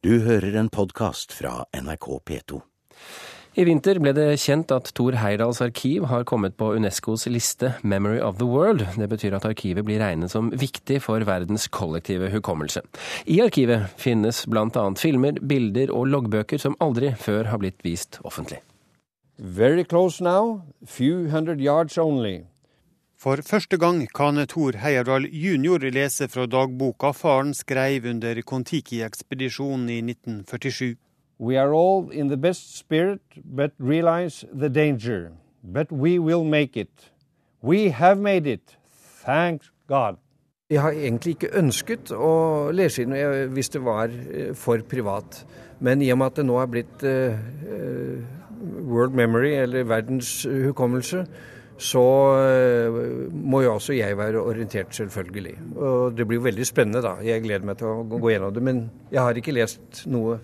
Du hører en podkast fra NRK P2. I vinter ble det kjent at Thor Heyerdahls arkiv har kommet på Unescos liste Memory of the World. Det betyr at arkivet blir regnet som viktig for verdens kollektive hukommelse. I arkivet finnes bl.a. filmer, bilder og loggbøker som aldri før har blitt vist offentlig. Very close now, few hundred yards only. For første gang kan Thor Heyerdahl jr. lese fra dagboka faren skrev under Kon-Tiki-ekspedisjonen i 1947. We are all in the best spirit, but realize the danger. But we will make it. We have made it. Thank God. Jeg har egentlig ikke ønsket å lese inn hvis det var eh, for privat. Men i og med at det nå er blitt uh, world memory, eller verdens hukommelse, så eh, må jo også jeg være orientert, selvfølgelig. Og det blir jo veldig spennende, da. Jeg gleder meg til å gå gjennom det. Men jeg har ikke lest noe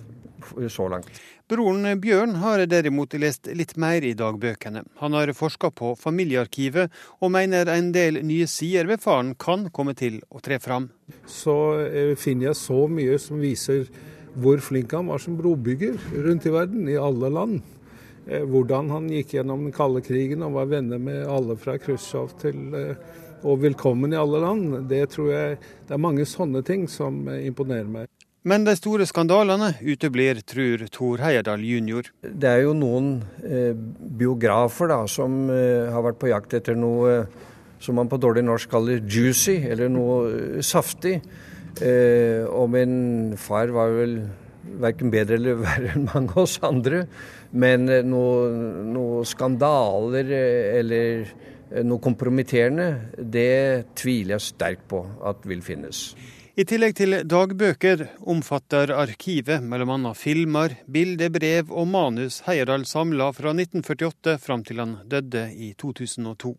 så langt. Broren Bjørn har derimot lest litt mer i dagbøkene. Han har forska på familiearkivet, og mener en del nye sider ved faren kan komme til å tre fram. Så eh, finner jeg så mye som viser hvor flink han var som brobygger rundt i verden, i alle land. Eh, hvordan han gikk gjennom den kalde krigen og var venner med alle fra Khrusjtsjov til eh, og velkommen i alle land. Det tror jeg Det er mange sånne ting som eh, imponerer meg. Men de store skandalene uteblir, tror Thor Heyerdahl jr. Det er jo noen eh, biografer da, som eh, har vært på jakt etter noe som man på dårlig norsk kaller juicy, eller noe saftig. Eh, og min far var vel verken bedre eller verre enn mange av oss andre. Men eh, noen noe skandaler eh, eller eh, noe kompromitterende, det tviler jeg sterkt på at vil finnes. I tillegg til dagbøker omfatter arkivet bl.a. filmer, bilder, brev og manus Heyerdahl samla fra 1948 fram til han døde i 2002.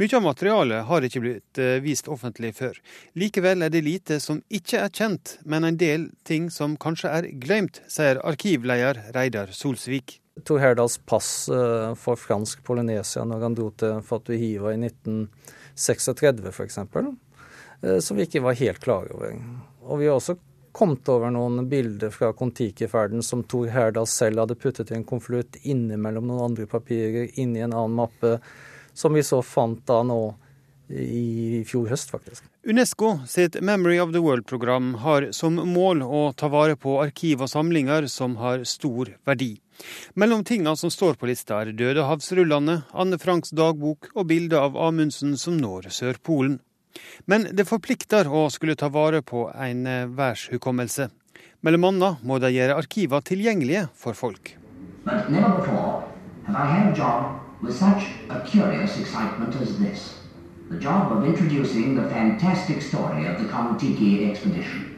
Mye av materialet har ikke blitt eh, vist offentlig før. Likevel er det lite som ikke er kjent, men en del ting som kanskje er glemt, sier arkivleder Reidar Solsvik. Tor Herdals pass eh, for fransk Polynesia når han dro til Fatuhiva i 1936 f.eks., eh, som vi ikke var helt klare over. Og vi har også kommet over noen bilder fra Kon-Tiki-ferden som Tor Herdal selv hadde puttet i en konvolutt innimellom noen andre papirer inni en annen mappe som vi så fant da nå i fjor høst, faktisk. Unesco sitt Memory of the World-program har som mål å ta vare på arkiv og samlinger som har stor verdi. Mellom tinga som står på lista er Dødehavsrullene, Anne Franks dagbok og bilder av Amundsen som når Sørpolen. Men det forplikter å skulle ta vare på en værshukommelse. Mellom annet må de gjøre arkiver tilgjengelige for folk. But never before have I had a job with such a curious excitement as this. The job of introducing the fantastic story of the Kon-Tiki expedition.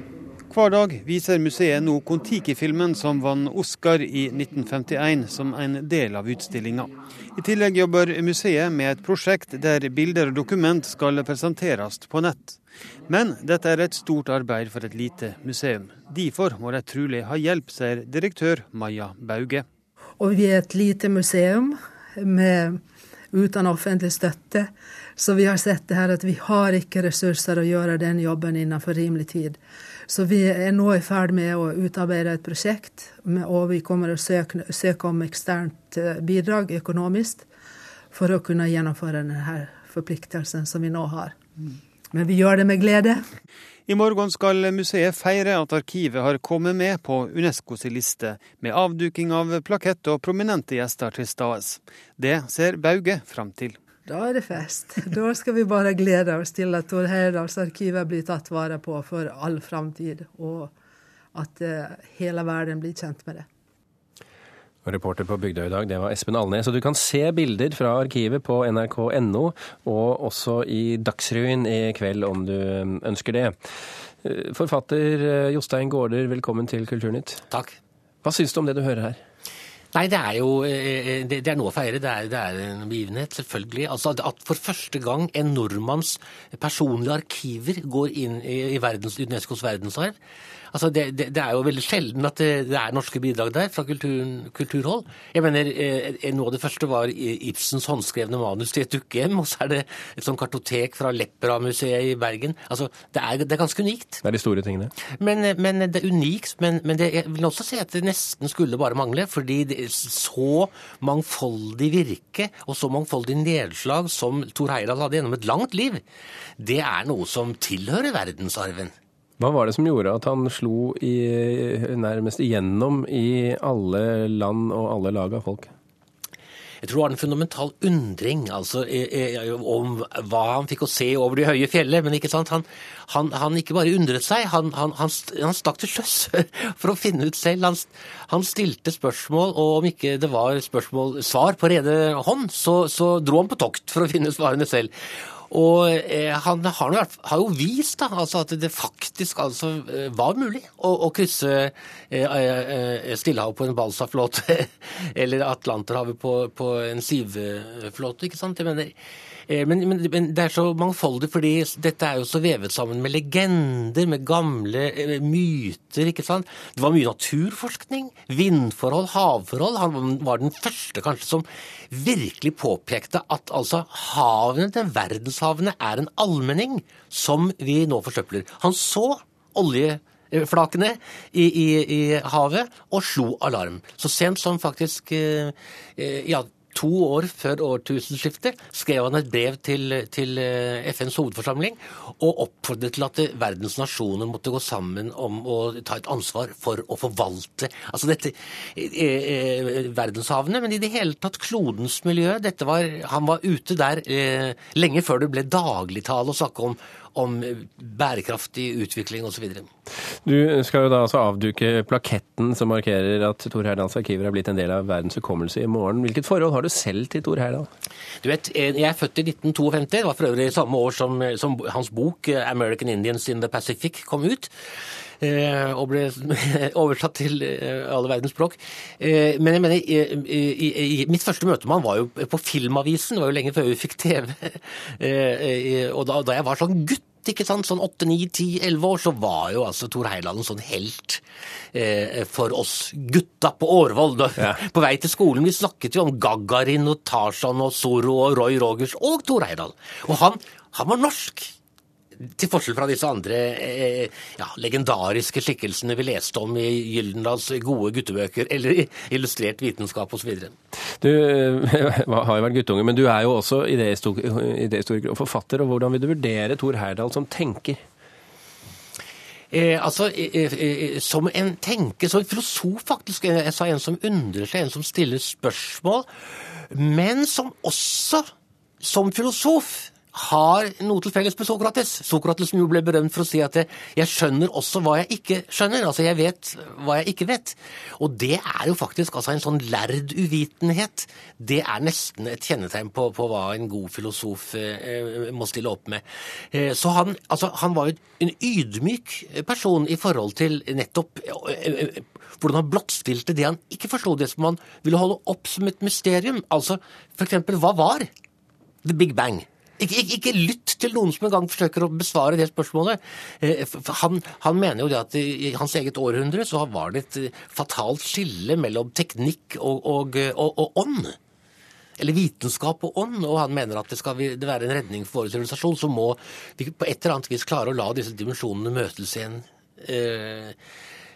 Hver dag viser museet nå Kon-Tiki-filmen som vant Oscar i 1951 som en del av utstillinga. I tillegg jobber museet med et prosjekt der bilder og dokument skal presenteres på nett. Men dette er et stort arbeid for et lite museum. Derfor må de trolig ha hjelp, sier direktør Maja Bauge. Og vi er et lite museum med, uten offentlig støtte. Så vi har sett det her at vi har ikke ressurser å gjøre den jobben innenfor rimelig tid. Så vi er nå i ferd med å utarbeide et prosjekt, og vi kommer å søke, søke om eksternt eh, bidrag økonomisk for å kunne gjennomføre denne forpliktelsen som vi nå har. Men vi gjør det med glede. I morgen skal museet feire at arkivet har kommet med på Unescos liste, med avduking av plakett og prominente gjester til stades. Det ser Bauge fram til. Da er det fest. Da skal vi bare glede oss til at Tor Heyerdahls-arkivet blir tatt vare på for all framtid, og at uh, hele verden blir kjent med det. Og reporter på Bygdøy i dag, det var Espen Alnes. Og du kan se bilder fra arkivet på nrk.no, og også i Dagsrevyen i kveld om du ønsker det. Eh, forfatter eh, Jostein Gaarder, velkommen til Kulturnytt. Takk. Hva syns du om det du hører her? Nei, det er jo eh, det, er noe å feire. Det er, det er en begivenhet, selvfølgelig. Altså At for første gang en nordmanns personlige arkiver går inn i, i verdens, Unescos verdensarv. Altså, det, det, det, er jo veldig sjelden at det, det er norske bidrag der fra kulturen, kulturhold. Jeg mener, eh, Noe av det første var Ibsens håndskrevne manus til et dukkehjem, og så er det et sånt kartotek fra Lepra-museet i Bergen. Altså, det er, det er, ganske unikt. Det er de store tingene. Men, men det er unikt, men, men jeg vil også si at det nesten skulle bare mangle. Fordi det er så mangfoldig virke og så mangfoldig nedslag som Thor Heyerdahl hadde gjennom et langt liv, det er noe som tilhører verdensarven. Hva var det som gjorde at han slo i, nærmest igjennom i alle land og alle lag av folk? Jeg tror det var en fundamental undring altså, om hva han fikk å se over de høye fjellet. Men ikke sant? Han, han, han ikke bare undret seg, han, han stakk til sjøs for å finne ut selv. Han, stilte spørsmål, og om ikke det var spørsmål, svar på rede hånd, så, så dro han på tokt for å finne svarene selv. Og eh, han har, har, jo vist da, altså at det faktisk altså, eh, var mulig å, å krysse eh, eh Stillehavet på en balsaflåte eller Atlanterhavet på, på en sivflåte. ikke sant? Jeg mener, men, men, men, det er så mangfoldig, fordi dette er jo så vevet sammen med legender, med gamle myter. ikke sant? Det var mye naturforskning. Vindforhold, havforhold. Han var den første kanskje som virkelig påpekte at altså havene, verdenshavene, er en allmenning som vi nå forsøpler. Han så oljeflakene i, i, i, havet og slo alarm. Så sent som faktisk eh, ja, to år før årtusenskiftet skrev han et brev til, til eh, FNs hovedforsamling og oppfordret til at verdens nasjoner måtte gå sammen om å ta et ansvar for å forvalte altså dette eh, eh, verdenshavene, men i det hele tatt klodens miljø. Var, han var ute der eh, lenge før det ble dagligtale å snakke om om bærekraftig utvikling osv. Du skal jo da altså avduke plaketten som markerer at Tor Heyerdahls arkiver er blitt en del av verdens hukommelse i morgen. Hvilket forhold har du selv til Tor Heyerdahl? Du vet, Jeg er født i 1952. Det var for øvrig samme år som, som hans bok 'American Indians in the Pacific' kom ut eh, og ble oversatt til eh, alle verdens språk. Eh, men jeg mener, i, i, i, mitt første møte med han var jo på Filmavisen, det var jo lenge før vi fikk TV. Og da, da jeg var sånn gutt ikke sant, sånn 8-9-10-11 år, så var jo altså Tor Heiland en sånn helt eh, for oss gutta på Årvoll. Ja. På vei til skolen. Vi snakket jo om Gagarin og Tarzan og Zorro og Roy Rogers og Tor Heyerdahl. Og han, han var norsk. Til forskjell fra disse andre eh, ja, legendariske skikkelsene vi leste om i Gyldendals gode guttebøker, eller i illustrert vitenskap osv. Du eh, har jo vært guttunge, men du er jo også idéhistoriker og forfatter. og Hvordan vil du vurdere Thor Heyerdahl som tenker? Eh, altså, eh, eh, Som en tenker, som en filosof faktisk. Jeg sa en som undrer seg, en som stiller spørsmål. Men som også, som filosof, har noe til felles med Sokrates. Sokrates som jo ble berømt for å si at jeg skjønner også hva jeg ikke skjønner. Altså jeg vet hva jeg ikke vet. Og det er jo faktisk altså en sånn lærd uvitenhet. Det er nesten et kjennetegn på, på hva en god filosof eh, må stille opp med. Eh, så han, altså, han var jo en ydmyk person i forhold til nettopp eh, eh hvordan han blottstilte det han ikke forsto, det som han ville holde opp som et mysterium. Altså f.eks. hva var The Big Bang? Ikke, ikke, ikke, lytt til noen som engang forsøker å besvare det spørsmålet. Eh, han, han, mener jo det at i hans eget århundre så var det et eh, fatalt skille mellom teknikk og, og, og, og ånd. Eller vitenskap og ånd. Og han mener at det skal det være en redning for vår sivilisasjon, så må vi på et eller annet vis klare å la disse dimensjonene møtes igjen. Eh,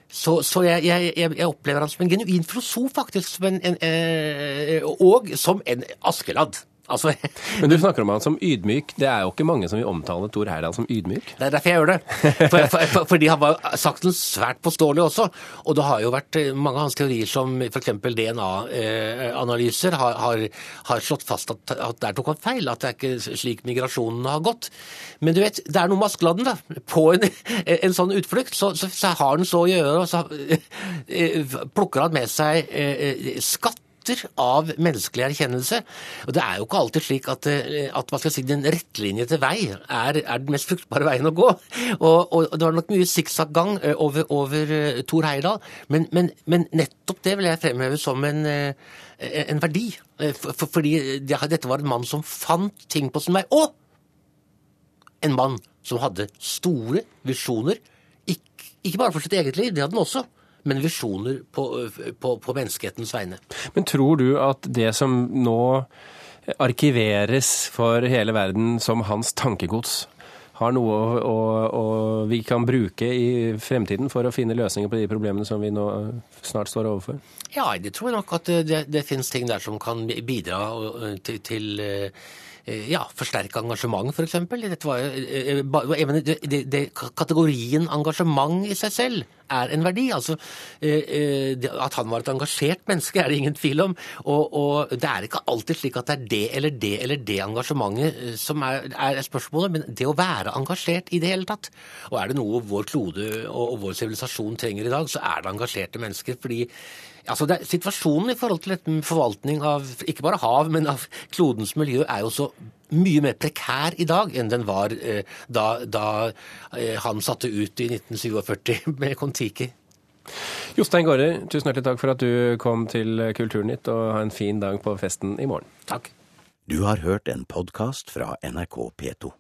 så, så jeg, jeg, jeg, opplever han som en genuin filosof, faktisk. Som en, en, og som en Askeladd. Altså, Men du snakker om han som ydmyk. Det er jo ikke mange som vil omtale Tor Heyerdahl som ydmyk? Det er derfor jeg gjør det. For, for, for, fordi han var sakten svært påståelig også. Og det har jo vært eh, mange av hans teorier som f.eks. DNA-analyser har, har, har, slått fast at, at der tok han feil. At det er ikke slik migrasjonen har gått. Men du vet, det er noe med Askeladden, da. På en, en sånn utflukt så, så, så, har han så å gjøre, og så eh, plukker han med seg eh, skatt av menneskelig erkjennelse. Og Det er jo ikke alltid slik at, eh, at man skal si, den rettlinjete vei er, er, den mest fruktbare veien å gå. Og, og Det var nok mye sikksakk-gang eh, over, over Tor Thor Heyerdahl, men, men, men, nettopp det vil jeg fremheve som en, en verdi. For, for, fordi dette var en mann som fant ting på sin vei. Og en mann som hadde store visjoner. Ikke bare for sitt eget liv, det hadde han også, men visjoner på, på, på menneskehetens vegne. Men tror du at det som nå arkiveres for hele verden som hans tankegods, har noe å, å, å, vi kan bruke i fremtiden for å finne løsninger på de problemene som vi nå snart står overfor? Ja, jeg tror nok at det, det finnes ting der som kan bidra til, til ja, forsterke engasjement, f.eks. For var det, det, Kategorien engasjement i seg selv er en verdi. Altså, At han var et engasjert menneske, er det ingen tvil om. Og, og, det er ikke alltid slik at det er det eller det eller det engasjementet som er, er spørsmålet, men det å være engasjert i det hele tatt. Og er det noe vår klode og, og vår sivilisasjon trenger i dag, så er det engasjerte mennesker. fordi Altså det, Situasjonen i forhold til forvaltning av ikke bare hav, men av klodens miljø er jo så mye mer prekær i dag enn den var eh, da, da eh, han satte ut i 1947 med Kon-Tiki. Jostein Gaarder, tusen hjertelig takk for at du kom til Kulturnytt, og ha en fin dag på festen i morgen. Takk. Du har hørt en podkast fra NRK P2.